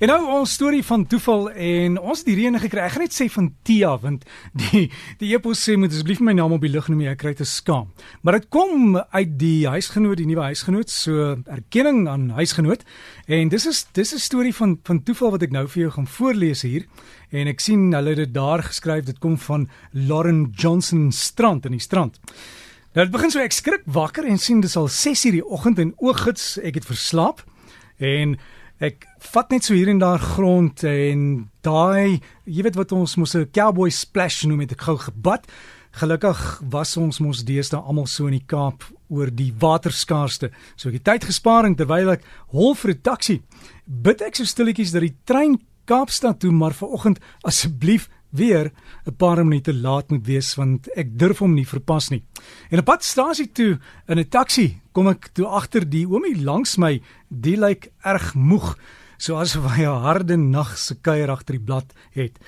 En nou ons storie van toeval en ons het die reën gekry. Ek gaan net sê van Tia want die die epos sê moet asseblief my naam op die lug noem ek kry te skaam. Maar dit kom uit die huisgenoot, die nuwe huisgenoot, so erkenning aan huisgenoot. En dis is dis 'n storie van van toeval wat ek nou vir jou gaan voorlees hier. En ek sien hulle het dit daar geskryf. Dit kom van Lauren Johnson Strand in die strand. Nou dit begin so ek skrik wakker en sien dis al 6:00 die oggend en ooggids ek het verslaap. En Ek vat net so hier en daar grond en daai, jy weet wat ons mos 'n cowboy splash noem het ek gou gebad. Gelukkig was ons mos deesdae almal so in die Kaap oor die waterskaarste. So ek het tyd gespaar en terwyl ek hol vir 'n taxi, bid ek so stilletjies dat die trein Kaapstad toe maar vanoggend asseblief weer 'n paar minute laat moet wees want ek durf hom nie verpas nie. En op pad stasie toe in 'n taxi kom ek toe agter die oomie langs my, die lyk erg moeg, soos hy 'n harde nag se kuier agter die blad het.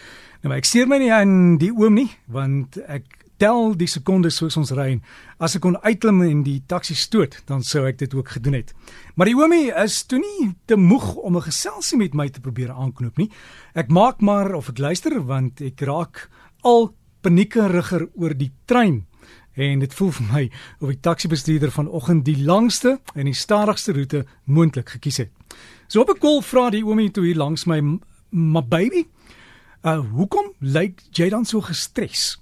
Nou ek steur my nie aan die oom nie, want ek tel die sekondes soos ons ry. As ek kon uitklim en die taxi stoot, dan sou ek dit ook gedoen het. Maar die oomie is toe nie te moeg om 'n geselsie met my te probeer aanknoop nie. Ek maak maar of ek luister want ek raak al paniekeriger oor die trein. En dit voel vir my of die taksibestuurder vanoggend die langste en die stadigste roete moontlik gekies het. So op 'n kol vra die oomie toe hier langs my, "My baby, uh hoekom lyk jy dan so gestres?"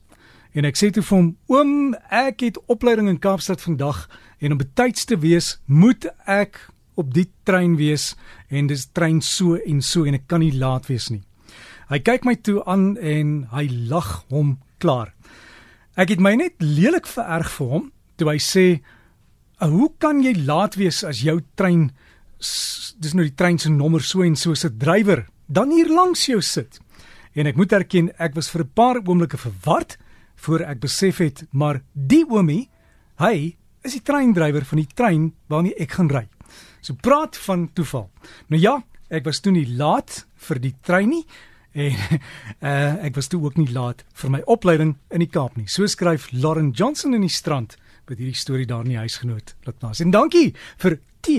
En ek sê toe vir hom: "Oom, ek het opleiding in Kaapstad vandag en om betyds te wees, moet ek op die trein wees en dis trein so en so en ek kan nie laat wees nie." Hy kyk my toe aan en hy lag hom klaar. Ek het my net lelik vererg vir hom toe hy sê: "Hoe kan jy laat wees as jou trein dis nou die trein se nommer so en so se drywer dan hier langs jou sit?" En ek moet erken, ek was vir 'n paar oomblikke verward voor ek besef het maar die oomie hy is die treindrywer van die trein waarmee ek gaan ry. So praat van toeval. Nou ja, ek was toe nie laat vir die trein nie en uh, ek was toe ook nie laat vir my opleiding in die Kaap nie. So skryf Lauren Johnson in die strand met hierdie storie daar in die huisgenoot laat nas. En dankie vir T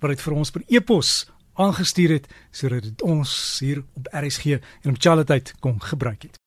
wat dit vir ons per e-pos aangestuur het sodat dit ons hier op RSG en op Charlotte kon gebruik het.